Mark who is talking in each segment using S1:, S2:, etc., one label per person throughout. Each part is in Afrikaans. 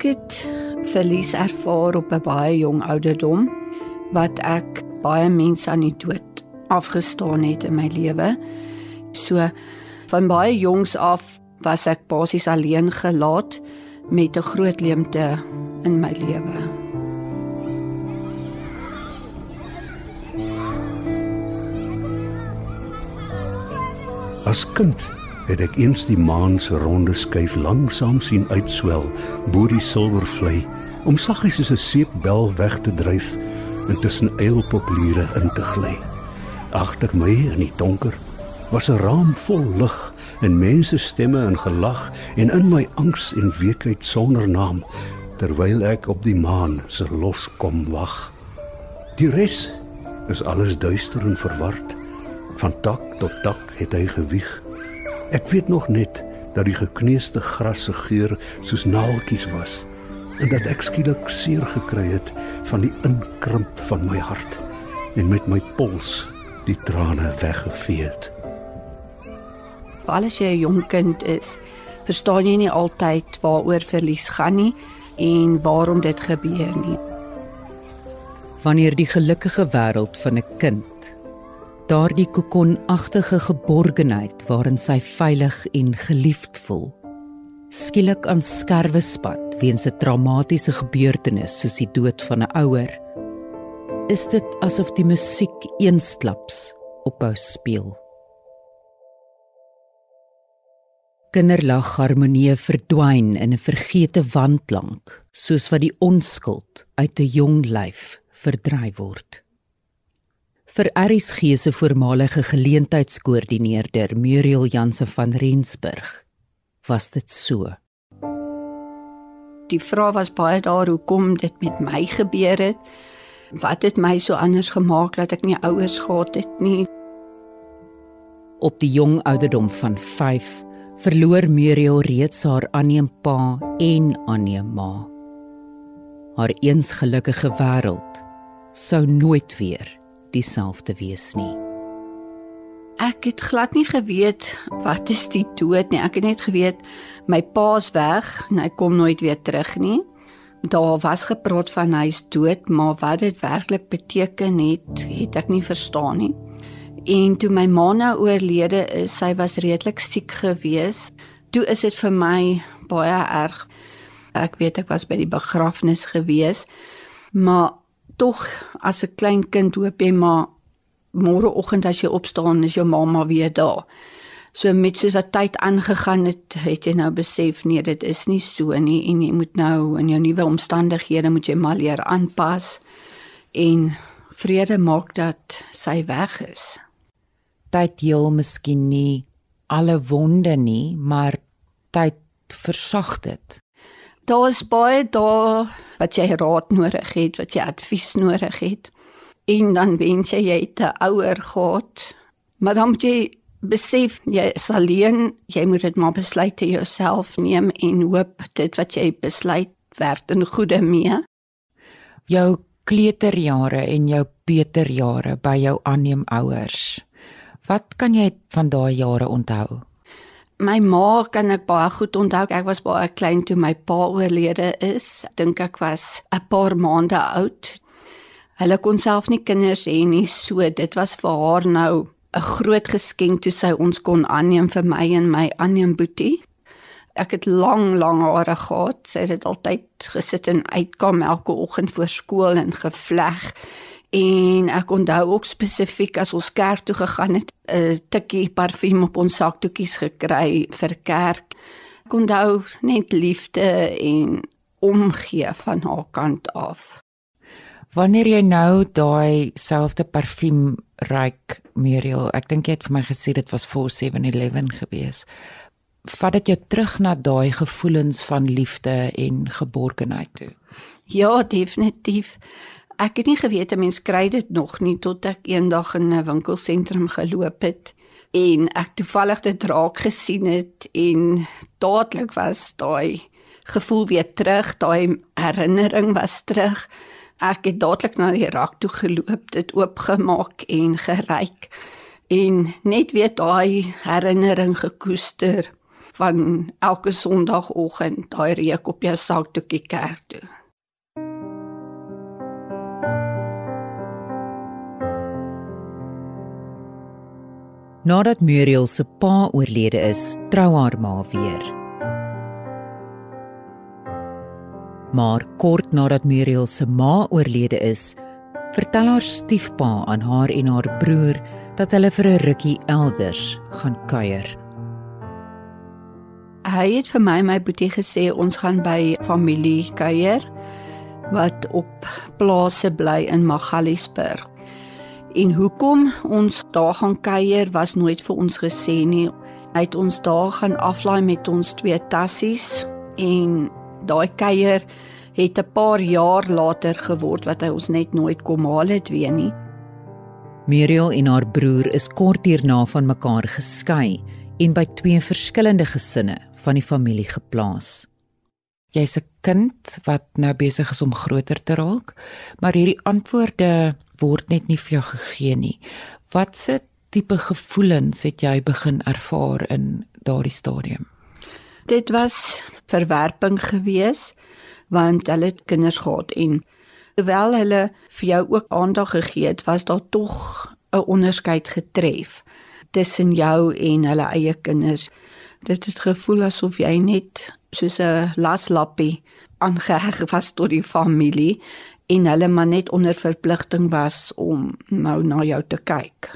S1: Ek het verlies ervaar op 'n baie jong ouderdom wat ek baie mense aan die dood afgestaan het in my lewe. So van baie jongs af was ek basies alleen gelaat met 'n groot leemte in my lewe.
S2: As kind het ek eens die maan se ronde skuif langsaam sien uitswel bo die silwervlei om saggies soos 'n seepbel weg te dryf en tussen eilpopliere in te gly. Agter my in die donker was 'n raam vol lig en mense stemme en gelag en in my angs en weekheid sonder naam terwyl ek op die maan se loskom wag. Die res is alles duister en verward. Van tak tot tak het hy gewieg. Ek weet nog net dat die gekneusde gras se geur soos naaltjies was en dat ek skielik seer gekry het van die inkrimp van my hart en met my pols die trane weggevee het.
S1: Al as jy 'n jong kind is, verstaan jy nie altyd waaroor verlies gaan nie en waarom dit gebeur nie.
S3: Wanneer die gelukkige wêreld van 'n kind daardie kokonagtige geborgenheid waarin sy veilig en geliefd voel skielik aan skerwe spat weens 'n traumatiese gebeurtenis soos die dood van 'n ouer is dit asof die musiek eensklaps ophou speel. Kinderlag harmonie verdwyn in 'n vergete wandklank soos wat die onskuld uit 'n jong lyf verdryf word vir RSG se voormalige geleentheidskoördineerder Muriel Jansen van Rensburg was dit so.
S1: Die vraag was baie daar hoekom dit met my gebeur het? Wat het my so anders gemaak dat ek nie ouers gehad het nie?
S3: Op die jong ouderdom van 5 verloor Muriel reeds haar aanneempa en aanneemma. Haar eens gelukkige wêreld sou nooit weer dieselfde wees nie.
S1: Ek het glad nie geweet wat is die dood nie. Ek het net geweet my pa's weg en hy kom nooit weer terug nie. Daar was gepraat van hy is dood, maar wat dit werklik beteken het, het ek nie verstaan nie. En toe my ma nou oorlede is, sy was redelik siek gewees. Toe is dit vir my baie erg. Ek weet ek was by die begrafnis gewees, maar tog as 'n klein kind hoop jy maar môreoggend as jy opstaan is jou mamma weer daar. So met soos wat tyd aangegaan het, het jy nou besef nee, dit is nie so nie en jy moet nou in jou nuwe omstandighede moet jy maar leer aanpas en vrede maak dat sy weg is
S3: tyd heel miskien nie alle wonde nie, maar tyd versag dit.
S1: Daar is baie daar wat jy raad nodig het, wat jy advies nodig het. En dan wens jy jy het 'n ouer gehad. Maar dan moet jy besef jy is alleen, jy moet dit maar besluit te jouself neem en hoop dit wat jy besluit werk in goeie mee.
S3: Jou kleuterjare en jou peterjare by jou aanneemouers. Wat kan jy van daai jare onthou?
S1: My ma kan ek baie goed onthou. Ek was baie klein toe my pa oorlede is. Dink ek was 'n paar maande oud. Hulle kon self nie kinders hê nie, so dit was vir haar nou 'n groot geskenk toe sy ons kon aanneem vir my en my aanneem boetie. Ek het lang lang hare gehad. Sy het altyd gesit en uitkom elke oggend voor skool en gevleg. En ek onthou ook spesifiek as ons kerk toe gegaan het, 'n tikkie parfuum op ons saktoetjies gekry vir kerk. Ek onthou net liefde en omgee van haar kant af.
S3: Wanneer jy nou daai selfde parfuum ruik, Muriel, ek dink jy het vir my gesê dit was voor 711 gewees. Vat dit jou terug na daai gevoelens van liefde en geborgenheid toe?
S1: Ja, definitief. Ek het nie geweet 'n mens kry dit nog nie tot ek eendag in 'n winkelsentrum geloop het en ek toevallig dit raak gesien het en dadelik was daai gevoel weer terug, daai herinnering was terug. Ek het dadelik na die rak toe geloop, dit oopgemaak en geryk en net weer daai herinnering gekoester van elke Sondagoggend daai reuk op jou sak toe kerk toe.
S3: Nadat Muriel se pa oorlede is, trou haar ma weer. Maar kort nadat Muriel se ma oorlede is, vertel haar stiefpa aan haar en haar broer dat hulle vir 'n rukkie elders gaan kuier.
S1: Hy het vir my my boetie gesê ons gaan by familie kuier wat op plase bly in Magaliesburg. En hoekom ons daar gaan kuier was nooit vir ons gesê nie. Hy het ons daar gaan aflaai met ons twee tassies en daai kuier het 'n paar jaar later geword wat hy ons net nooit kom haal het weer nie.
S3: Muriel en haar broer is kort hierna van mekaar geskei en by twee verskillende gesinne van die familie geplaas. Jy's 'n kind wat nou besig is om groter te raak, maar hierdie antwoorde word net nie vir jou gegee nie. Watse tipe gevoelens het jy begin ervaar in daardie stadium?
S1: Dit was verwerping geweest want hulle het kinders gehad en hoewel hulle vir jou ook aandag gegee het, was daar tog 'n onderskeid getref tussen jou en hulle eie kinders. Dit het gevoel asof jy net soos 'n laslappie aangeheg was tot die familie en hulle maar net onder verpligting was om nou na jou te kyk.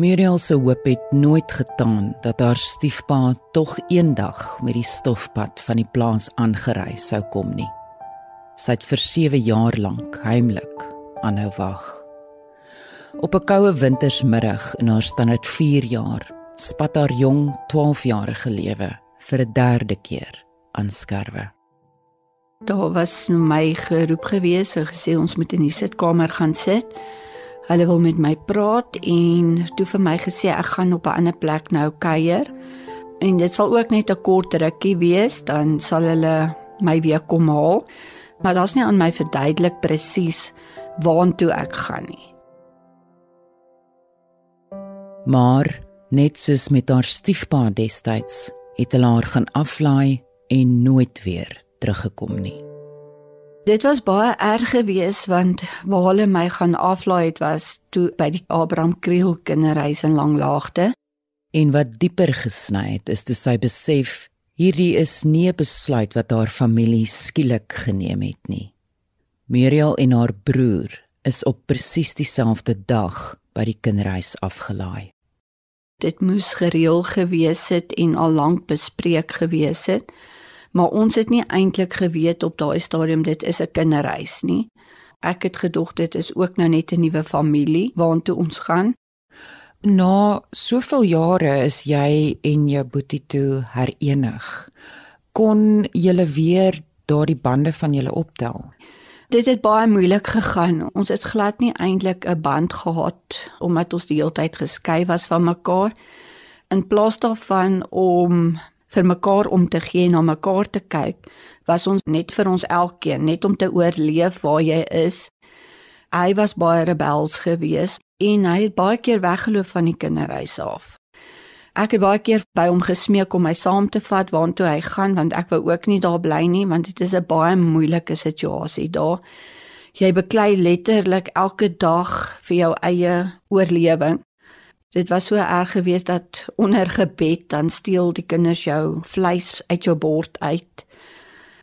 S3: Muriel se hoop het nooit getaan dat haar stiefpa tog eendag met die stofpad van die plaas aangery sou kom nie. Sy het vir 7 jaar lank heimlik aanhou wag. Op 'n koue wintersmiddag in haar standaard 4 jaar spat haar jong 12-jarige lewe vir 'n derde keer aan skerwe.
S1: Daar was my geroep gewees en gesê ons moet in die sitkamer gaan sit. Hulle wil met my praat en toe vir my gesê ek gaan op 'n ander plek nou kuier. En dit sal ook net 'n kort rukkie wees, dan sal hulle my weer kom haal. Maar daar's nie aan my verduidelik presies waartoe ek gaan nie.
S3: Maar net soos met haar stiefpa destyds, het hulle haar gaan aflaai en nooit weer teruggekom nie.
S1: Dit was baie erg geweest want waar hulle my gaan aflaai het was toe by die Abraham Kriel kinderhuis in Langlaagte.
S3: En wat dieper gesny het is toe sy besef hierdie is nie 'n besluit wat haar familie skielik geneem het nie. Muriel en haar broer is op presies dieselfde dag by die kinderhuis afgelaai.
S1: Dit moes gereël gewees het en al lank bespreek gewees het maar ons het nie eintlik geweet op daai stadium dit is 'n kinderreis nie. Ek het gedog dit is ook nou net 'n nuwe familie waartoe ons gaan.
S3: Na soveel jare is jy en jou boetie toe herenig. Kon julle weer daardie bande van julle optel?
S1: Dit het baie moeilik gegaan. Ons het glad nie eintlik 'n band gehad omdat ons die hele tyd geskei was van mekaar. In plaas daarvan om vir mekaar om te gee en na mekaar te kyk, was ons net vir ons elkeen, net om te oorleef waar jy is. Hy was baie rebels geweest en hy het baie keer weggeloop van die kinderhuis af. Ek het baie keer by hom gesmeek om my saam te vat waartoe hy gaan want ek wou ook nie daar bly nie want dit is 'n baie moeilike situasie daar. Jy beklei letterlik elke dag vir jou eie oorlewing. Dit was so erg geweest dat onder gebed dan steel die kinders jou vleis uit jou bord uit.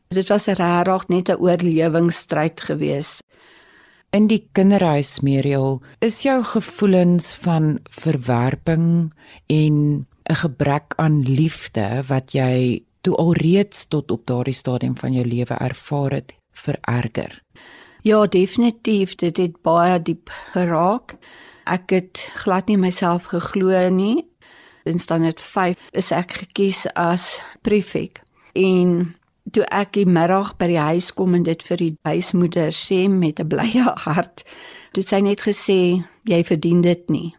S1: Dit was regtig net 'n oorlewingsstryd geweest.
S3: In die kinderhuis Muriel, is jou gevoelens van verwerping en 'n gebrek aan liefde wat jy toe alreeds tot op daardie stadium van jou lewe ervaar het, vererger?
S1: Ja, definitief, dit het baie diep geraak. Ek het glad nie myself geglo nie. In standaard 5 is ek gekies as prefek. En toe ek die middag by die huis kom en dit vir die huismoeder sê met 'n blye hart, het sy net gesê jy verdien dit nie.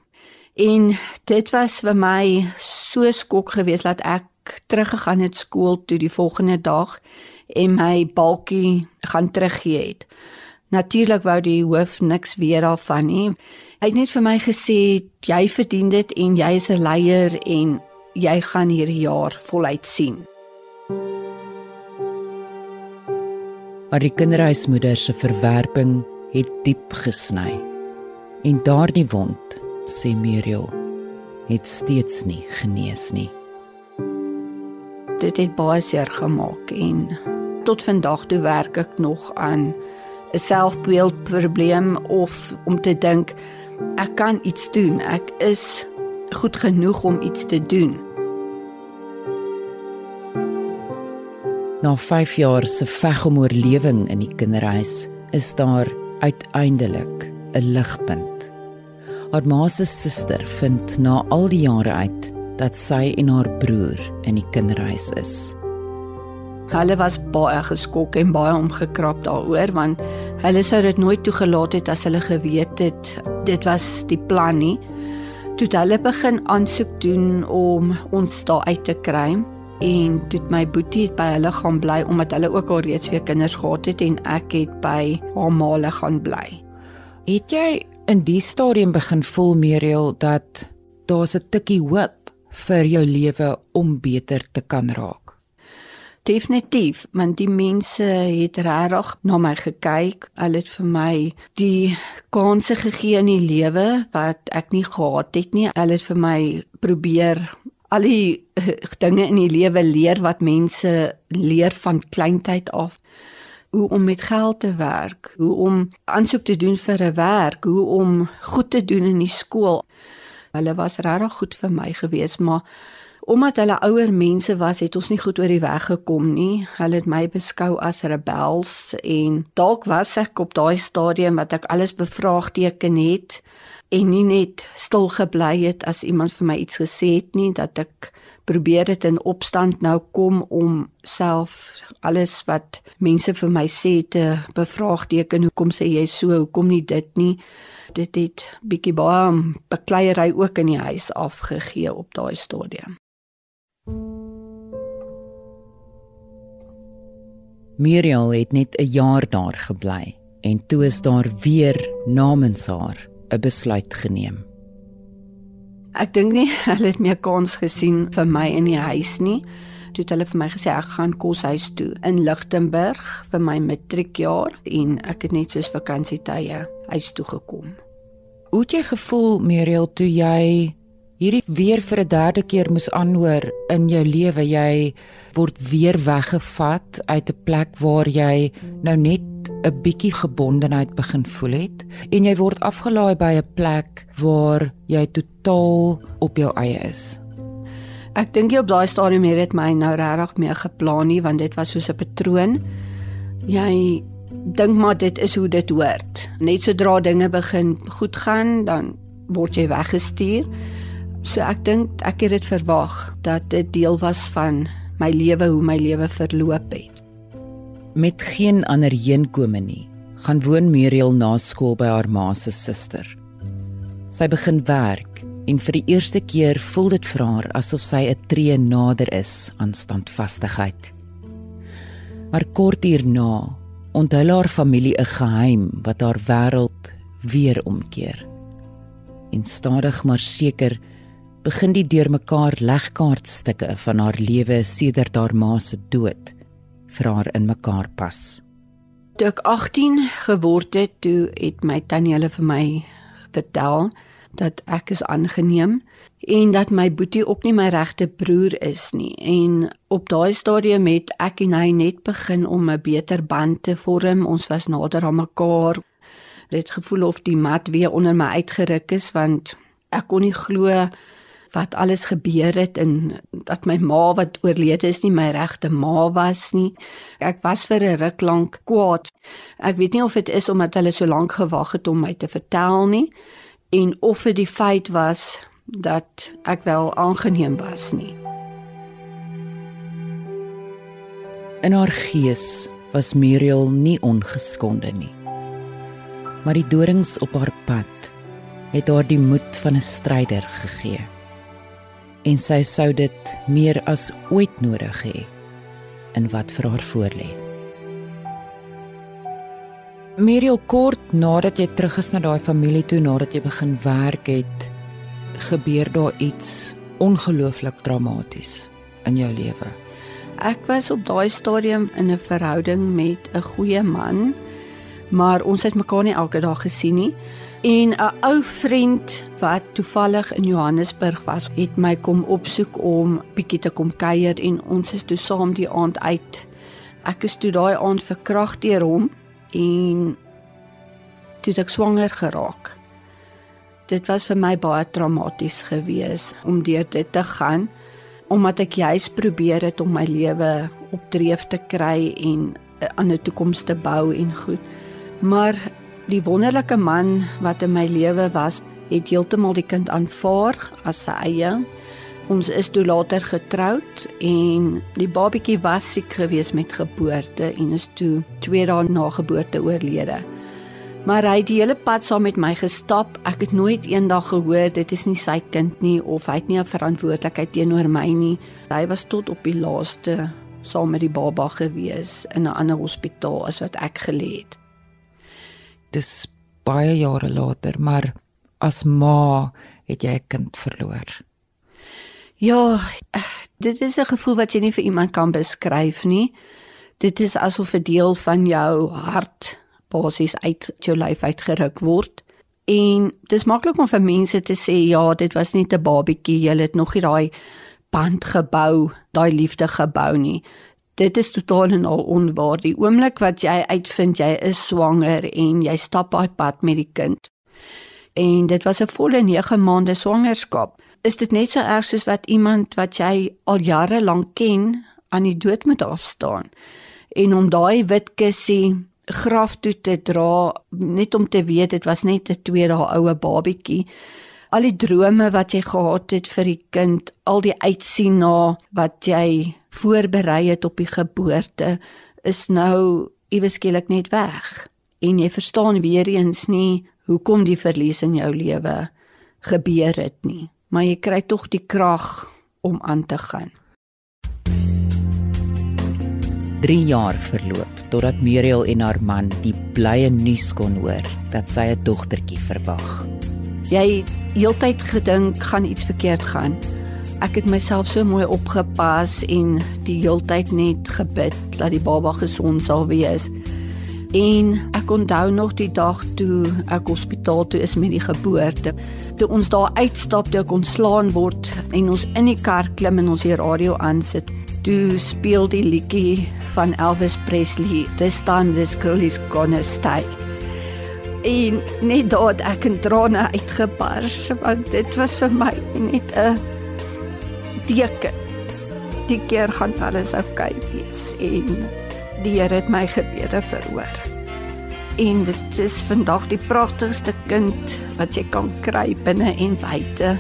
S1: En dit was vir my so skok geweest dat ek teruggegaan het skool toe die volgende dag en my balkie gaan teruggee het. Natuurlik wou die hoof niks weer daarvan nie Hy het net vir my gesê jy verdien dit en jy is 'n leier en jy gaan hierdie jaar voluit sien.
S3: Maar die kinderhuismoeder se verwerping het diep gesny. En daardie wond, sê Muriel, het steeds nie genees nie.
S1: Dit het baie seer gemaak en tot vandag toe werk ek nog aan 'n selfbeeldprobleem of om te dink ek kan iets doen. Ek is goed genoeg om iets te doen.
S3: Na 5 jaar se veg om oorlewing in die kinderhuis, is daar uiteindelik 'n ligpunt. Haar ma se suster vind na al die jare uit dat sy en haar broer in die kinderhuis is.
S1: Hulle was baie geskok en baie omgekrap daaroor want hulle sou dit nooit toegelaat het as hulle geweet het dit was die plan nie. Toe hulle begin aansoek doen om ons daar uit te kry en toe my boetie by hulle gaan bly omdat hulle ook al reeds weer kinders gehad het en ek het by haar maale gaan bly.
S3: Het jy in die stadium begin voel Muriel dat daar's 'n tikkie hoop vir jou lewe om beter te kan raak?
S1: Definitief, want die mense het regtig na my gekyk. Hulle het vir my die kanse gegee in die lewe wat ek nie gehad het nie. Hulle het vir my probeer al die dinge in die lewe leer wat mense leer van kleintyd af hoe om met geld te werk, hoe om aansoek te doen vir 'n werk, hoe om goed te doen in die skool. Hulle was regtig goed vir my gewees, maar Omdat hulle ouer mense was, het ons nie goed oor die weg gekom nie. Hulle het my beskou as rebels en dalk was ek op daai stadium wat ek alles bevraagteken het en nie net stil gebly het as iemand vir my iets gesê het nie dat ek probeer dit in opstand nou kom om self alles wat mense vir my sê te bevraagteken. Hoekom sê jy so? Hoekom nie dit nie? Dit het bietjie baie bekleierery ook in die huis afgegee op daai stadium.
S3: Muriel het net 'n jaar daar gebly en toe is daar weer namens haar 'n besluit geneem.
S1: Ek dink nie hulle het meer kans gesien vir my in die huis nie. Toe het hulle vir my gesê ek gaan koshuis toe in Lichtenburg vir my matriekjaar en ek het net soos vakansietye huis toe gekom.
S3: Hoe het jy gevoel Muriel toe jy hierdie weer vir 'n derde keer moes aanhoor in jou lewe jy word weer weggevat uit 'n plek waar jy nou net 'n bietjie gebondenheid begin voel het en jy word afgelaai by 'n plek waar jy totaal op jou eie is.
S1: Ek dink jy op daai stadium het dit my nou regtig meer geplan nie want dit was soos 'n patroon. Jy dink maar dit is hoe dit hoort. Net sodra dinge begin goed gaan, dan word jy weggestuur. So ek dink ek het dit verwag dat dit deel was van my lewe hoe my lewe verloop het.
S3: Met geen ander heenkome nie, gaan woon Muriel na skool by haar ma se suster. Sy begin werk en vir die eerste keer voel dit vir haar asof sy 'n tree nader is aan standvastigheid. Maar kort hierna onthul haar familie 'n geheim wat haar wêreld weer omkeer. En stadig maar seker begin die deurmekaar legkaartstukke van haar lewe sedert haar ma se dood vir haar in mekaar pas.
S1: Toe ek 18 geword het, toe het my tannie hulle vir my vertel dat ek is aangeneem en dat my boetie ook nie my regte broer is nie. En op daai stadium het ek en hy net begin om 'n beter band te vorm. Ons was nader aan mekaar. Dit gevoel of die mat weer onder my uitgeruk is want ek kon nie glo wat alles gebeur het en dat my ma wat oorlede is nie my regte ma was nie. Ek was vir 'n ruk lank kwaad. Ek weet nie of dit is omdat hulle so lank gewag het om my te vertel nie en of dit die feit was dat ek wel aangeneem was nie.
S3: In haar gees was Muriel nie ongeskonde nie. Maar die dorings op haar pad het haar die moed van 'n stryder gegee en sy sou dit meer as ooit nodig hê in wat vir haar voorlê.
S4: Muriel kort nadat jy terug is na daai familie toe nadat jy begin werk het, gebeur daar iets ongelooflik dramaties in jou lewe.
S1: Ek was op daai stadium in 'n verhouding met 'n goeie man, maar ons het mekaar nie elke dag gesien nie. En 'n ou vriend wat toevallig in Johannesburg was, het my kom opsoek om bietjie te kom kuier en ons is toe saam die aand uit. Ek is toe daai aand verkrag deur hom en toe ek swanger geraak. Dit was vir my baie traumaties geweest om deur dit te gaan omdat ek juis probeer het om my lewe op dreef te kry en 'n ander toekoms te bou en goed. Maar die wonderlike man wat in my lewe was, het heeltemal die kind aanvaar as sy eie. Ons is toe later getroud en die babatjie was siek geweest met geboorte en is toe 2 dae na geboorte oorlede. Maar hy het die hele pad saam met my gestap. Ek het nooit eendag gehoor dit is nie sy kind nie of hy het nie 'n verantwoordelikheid teenoor my nie. Hy was tot op die laaste saam met die baba gewees in 'n ander hospitaal as wat ek gelê het.
S4: Dis baie jare later, maar as ma het jy 'n kind verloor.
S1: Ja, dit is 'n gevoel wat jy nie vir iemand kan beskryf nie. Dit is asof 'n deel van jou hart basies uit jou lyf uitgeruk word. En dis maklik om vir mense te sê ja, dit was net 'n babietjie, jy het nog nie daai band gebou, daai liefde gebou nie. Dit is totaal en al onwaar. Die oomblik wat jy uitvind jy is swanger en jy stap daai pad met die kind. En dit was 'n volle 9 maande swangerskap. Is dit net so erg soos wat iemand wat jy al jare lank ken aan die dood moet afstaan? En om daai wit kussie graf toe te dra net om te weet dit was net 'n 2 dae oue babietjie. Al die drome wat jy gehad het vir die kind, al die uitsien na wat jy voorberei het op die geboorte is nou iewes skielik net weg. En jy verstaan weer eens nie hoekom die verlies in jou lewe gebeur het nie, maar jy kry tog die krag om aan te gaan.
S3: 3 jaar verloop totdat Muriel en haar man die blye nuus kon hoor dat sy 'n dogtertjie verwag.
S1: Jy heeltyd gedink gaan iets verkeerd gaan. Ek het myself so mooi opgepas en die heeltyd net gebid dat die baba gesond sal wees. En ek onthou nog die dag toe ek hospitaal toe is met die geboorte. Toe ons daar uitstap, toe ek ontslaan word en ons in die kar klim en ons die radio aansit toe speel die liedjie van Elvis Presley This time this girl is gonna stay. En net daad ek in trane uitgebars want dit was vir my net 'n teken. Die keer gaan alles oukei okay wees en die Here het my gebede verhoor. En dit is vandag die pragtigste kind wat jy kan kry binne en buite.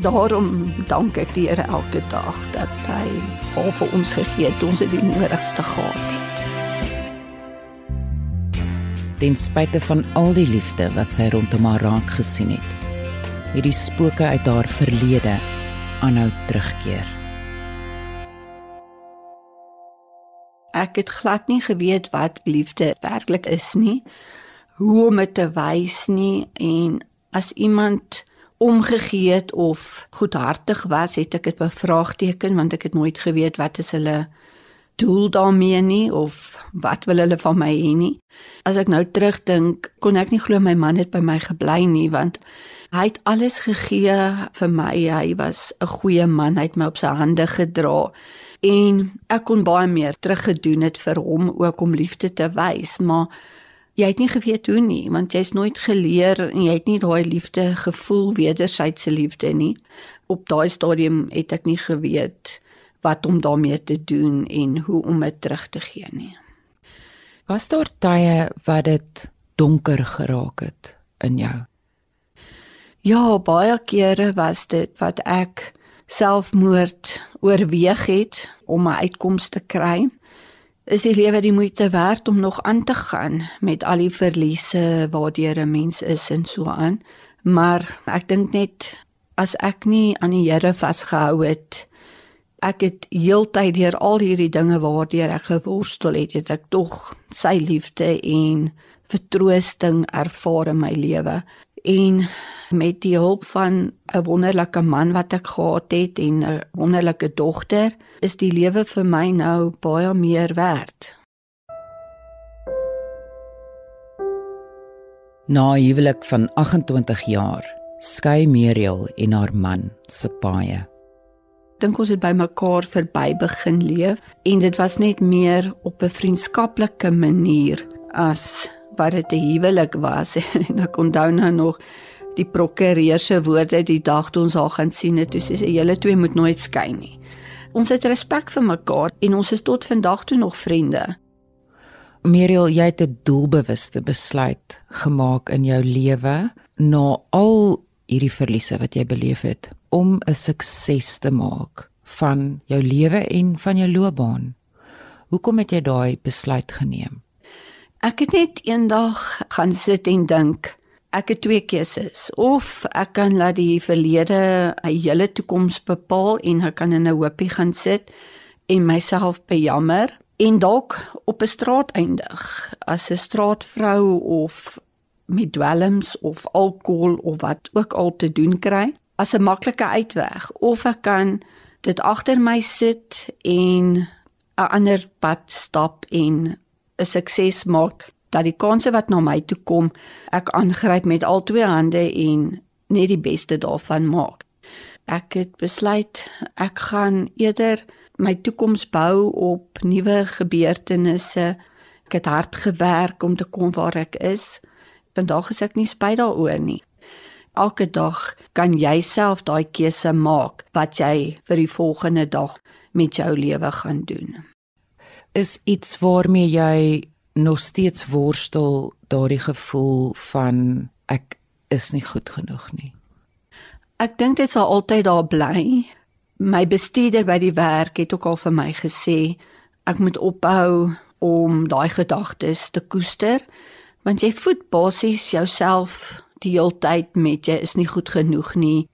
S1: Daarom dank ek die Here elke dag dat hy al vir ons gegee het ons het die nodigste gehad het.
S3: Ten spyte van al die liefde wat sy rondom haar raak gesien het, het die spooke uit haar verlede aanhou terugkeer.
S1: Ek het glad nie geweet wat liefde werklik is nie, hoe om dit te wys nie en as iemand omgegee het of goedhartig was, het ek dit bevraagteken want ek het nooit geweet wat is hulle doel daarmee nie of wat wil hulle van my hê nie. As ek nou terugdink, kon ek nie glo my man het by my gebly nie want hy het alles gegee vir my. Hy was 'n goeie man, hy het my op sy hande gedra en ek kon baie meer teruggedoen het vir hom ook om liefde te wys, maar jy het nie geweet hoe nie want jy's nooit geleer en jy het nie daai liefde gevoel wederwysige liefde nie op daai stadium het ek nie geweet wat om daarmee te doen en hoe om dit terug te gee nie
S4: was daar tye wat dit donker geraak het in jou?
S1: Ja baie kere was dit wat ek selfmoord oorweeg het om 'n uitkoms te kry. Is die lewe die moeite werd om nog aan te gaan met al die verliese waardeur 'n mens is en so aan. Maar ek dink net as ek nie aan die Here vasgehou het ek het heeltyd deur al hierdie dinge waardeur ek geworstel het, het ek tog sy liefde en vertroosting ervaar in my lewe. En met die hulp van 'n wonderlike man wat ek gehad het en 'n wonderlike dogter, is die lewe vir my nou baie meer werd.
S3: Na huwelik van 28 jaar skei Muriel en haar man se paie
S1: dink ons het by mekaar verby begin leef en dit was net meer op 'n vriendskaplike manier as wat dit 'n huwelik was. En ek onthou nou nog die prokureur se woorde die dag toe ons haar gaan sien het toe sê sy julle twee moet nooit skei nie. Ons het respek vir mekaar en ons is tot vandag toe nog vriende.
S4: Muriel jy het 'n doelbewuste besluit gemaak in jou lewe na al hierdie verliese wat jy beleef het om 'n sukses te maak van jou lewe en van jou loopbaan. Hoekom het jy daai besluit geneem?
S1: Ek het net eendag gaan sit en dink, ek het twee keuses of ek kan laat die verlede 'n hele toekoms bepaal en ek kan in 'n hoopie gaan sit en myself bejammer en dalk op 'n straat eindig as 'n straatvrou of met dwelms of alkohol of wat ook al te doen kry as 'n maklike uitweg of ek kan dit agter my sit en 'n ander pad stap en 'n sukses maak dat die kanse wat na my toe kom ek aangryp met al twee hande en net die beste daarvan maak. Ek het besluit ek gaan eerder my toekoms bou op nuwe gebeurtenisse. Ek het hard gewerk om te kom waar ek is vandag is ek nie spyt daaroor nie. Elke dag kan jy self daai keuse maak wat jy vir die volgende dag met jou lewe gaan doen.
S4: Is iets waarmee jy nog steeds worstel daardie gevoel van ek is nie goed genoeg nie.
S1: Ek dink dit sal altyd daar bly. My bestuurder by die werk het ook al vir my gesê ek moet ophou om daai gedagtes te koester want jy voed basies jouself die hele tyd met jy is nie goed genoeg nie.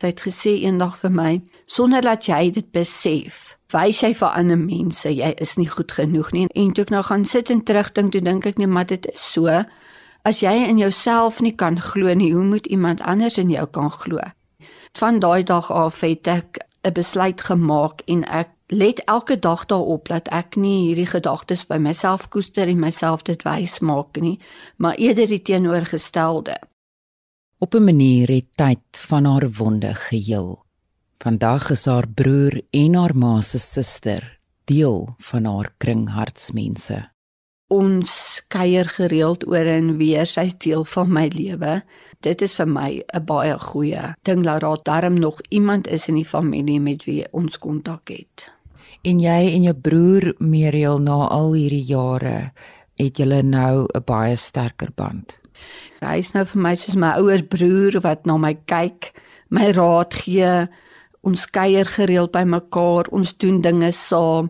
S1: Hy het gesê eendag vir my, sonder dat jy dit besef, wys jy vir ander mense jy is nie goed genoeg nie. En toe ek nou gaan sit en terugdink, toe dink ek net maar dit is so. As jy in jouself nie kan glo nie, hoe moet iemand anders in jou kan glo? Van daai dag af het ek 'n besluit gemaak en ek let elke dag daarop dat ek nie hierdie gedagtes by myself koester en myself dit wys maak nie, maar eerder die teenoorgestelde.
S3: Op 'n manier het tyd van haar wonde geheel. Vandag is haar broer en haar ma se suster deel van haar kring hartsmense.
S1: Ons kuier gereeld oor en weer, sy's deel van my lewe. Dit is vir my 'n baie goeie ding dat daar darm nog iemand is in die familie met wie ons kontak het.
S4: En jy en jou broer Muriel na al hierdie jare het julle nou 'n baie sterker band.
S1: Hy is nou vir my soos my ouer broer wat na my kyk, my raad gee. Ons kuier gereeld by mekaar, ons doen dinge saam.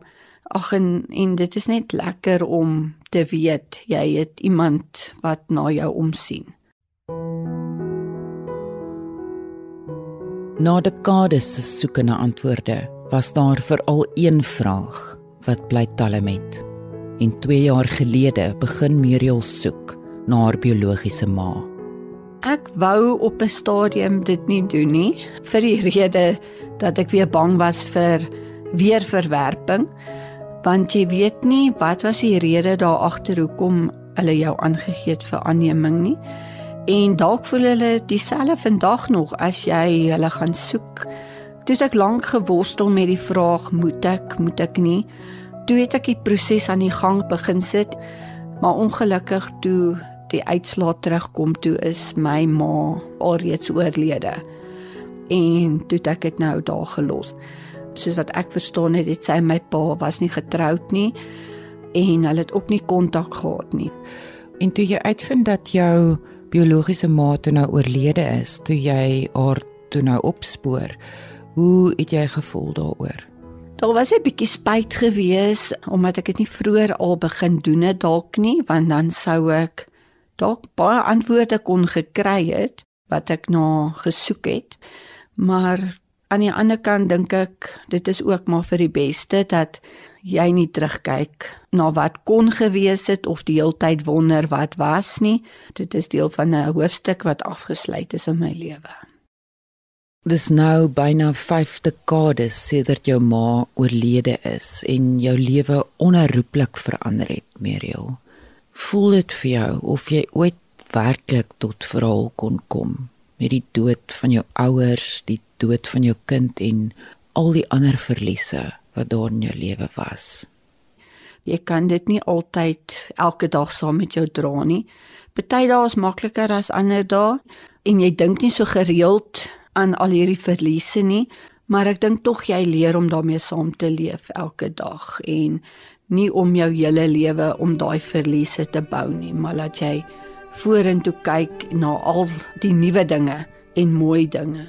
S1: Ag en en dit is net lekker om te weet jy het iemand wat na jou omsien.
S3: Na dekades se soeke na antwoorde was daar veral een vraag wat bly talle met. En 2 jaar gelede begin Muriel soek na haar biologiese ma.
S1: Ek wou op 'n stadium dit nie doen nie vir die rede dat ek weer bang was vir weer verwerping want jy weet nie wat was die rede daar agter hoekom hulle jou aangegee het vir aanneming nie en dalk voel hulle dieselfde vandag nog as jy hulle gaan soek Toe ek lank geworstel met die vraag moet ek, moet ek nie. Toe het ek die proses aan die gang begin sit, maar ongelukkig toe die uitslaa terugkom toe is my ma alreeds oorlede. En toe ek dit nou daar gelos. Soos wat ek verstaan het, het sy my pa was nie getroud nie en hulle het ook nie kontak gehad nie.
S4: En toe jy uitvind dat jou biologiese ma toe nou oorlede is, toe jy haar toe nou opspoor, Hoe het jy gevoel daaroor?
S1: Daar was 'n bietjie spyt gewees omdat ek dit nie vroeër al begin doen het dalk nie, want dan sou ek dalk baie antwoorde kon gekry het wat ek na gesoek het. Maar aan die ander kant dink ek dit is ook maar vir die beste dat jy nie terugkyk na wat kon gewees het of die hele tyd wonder wat was nie. Dit is deel van 'n hoofstuk wat afgesluit is in my lewe.
S4: Dis nou byna 5 dekades sedert jou ma oorlede is en jou lewe onherroepelik verander het, Muriel. Voel dit vir jou of jy ooit werklik tot verhaal kon kom met die dood van jou ouers, die dood van jou kind en al die ander verliese wat daar in jou lewe was.
S1: Jy kan dit nie altyd elke dag saam met jou dra nie. Party dae is makliker as ander dae en jy dink nie so gereeld aan al hierdie verliese nie, maar ek dink tog jy leer om daarmee saam te leef elke dag en nie om jou hele lewe om daai verliese te bou nie, maar laat jy vorentoe kyk na al die nuwe dinge en mooi dinge.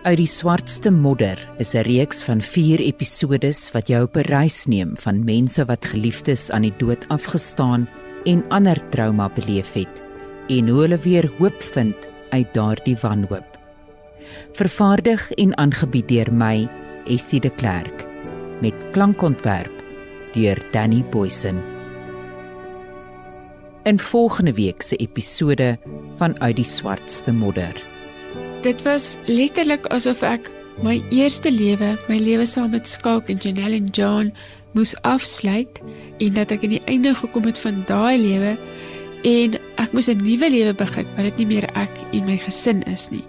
S3: Uit die swartste modder is 'n reeks van 4 episodes wat jou op 'n reis neem van mense wat geliefdes aan die dood afgestaan en ander trauma beleef het en hoe hulle weer hoop vind uit daardie wanhoop. Vervaardig en aangebied deur my, Estie de Klerk, met klankontwerp deur Danny Boysen. In volgende week se episode van Uit die swartste modder.
S5: Dit was letterlik asof ek my eerste lewe, my lewe saam met Skalk en Janelle en John moes afsluit en dat ek aan die einde gekom het van daai lewe en ek moes 'n nuwe lewe begin, maar dit nie meer ek en my gesin is nie.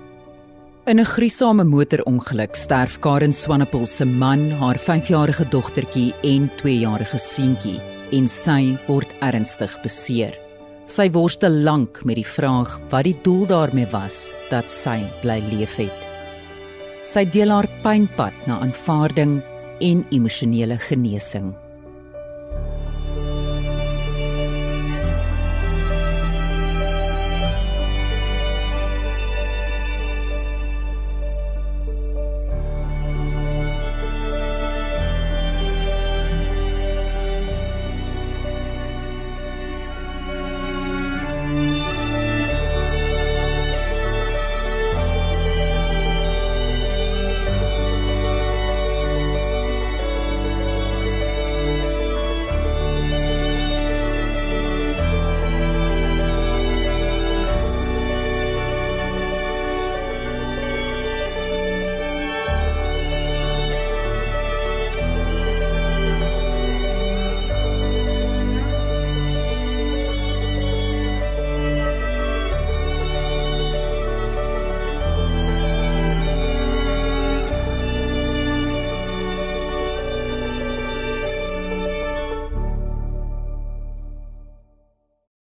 S3: In 'n gruisame motorongeluk sterf Karen Swanepoel se man, haar 5-jarige dogtertjie en 2-jarige seuntjie en sy word ernstig beseer. Sy worstel lank met die vraag wat die doel daarmee was dat sy bly leef het. Sy deel haar pynpad na aanvaarding en emosionele genesing.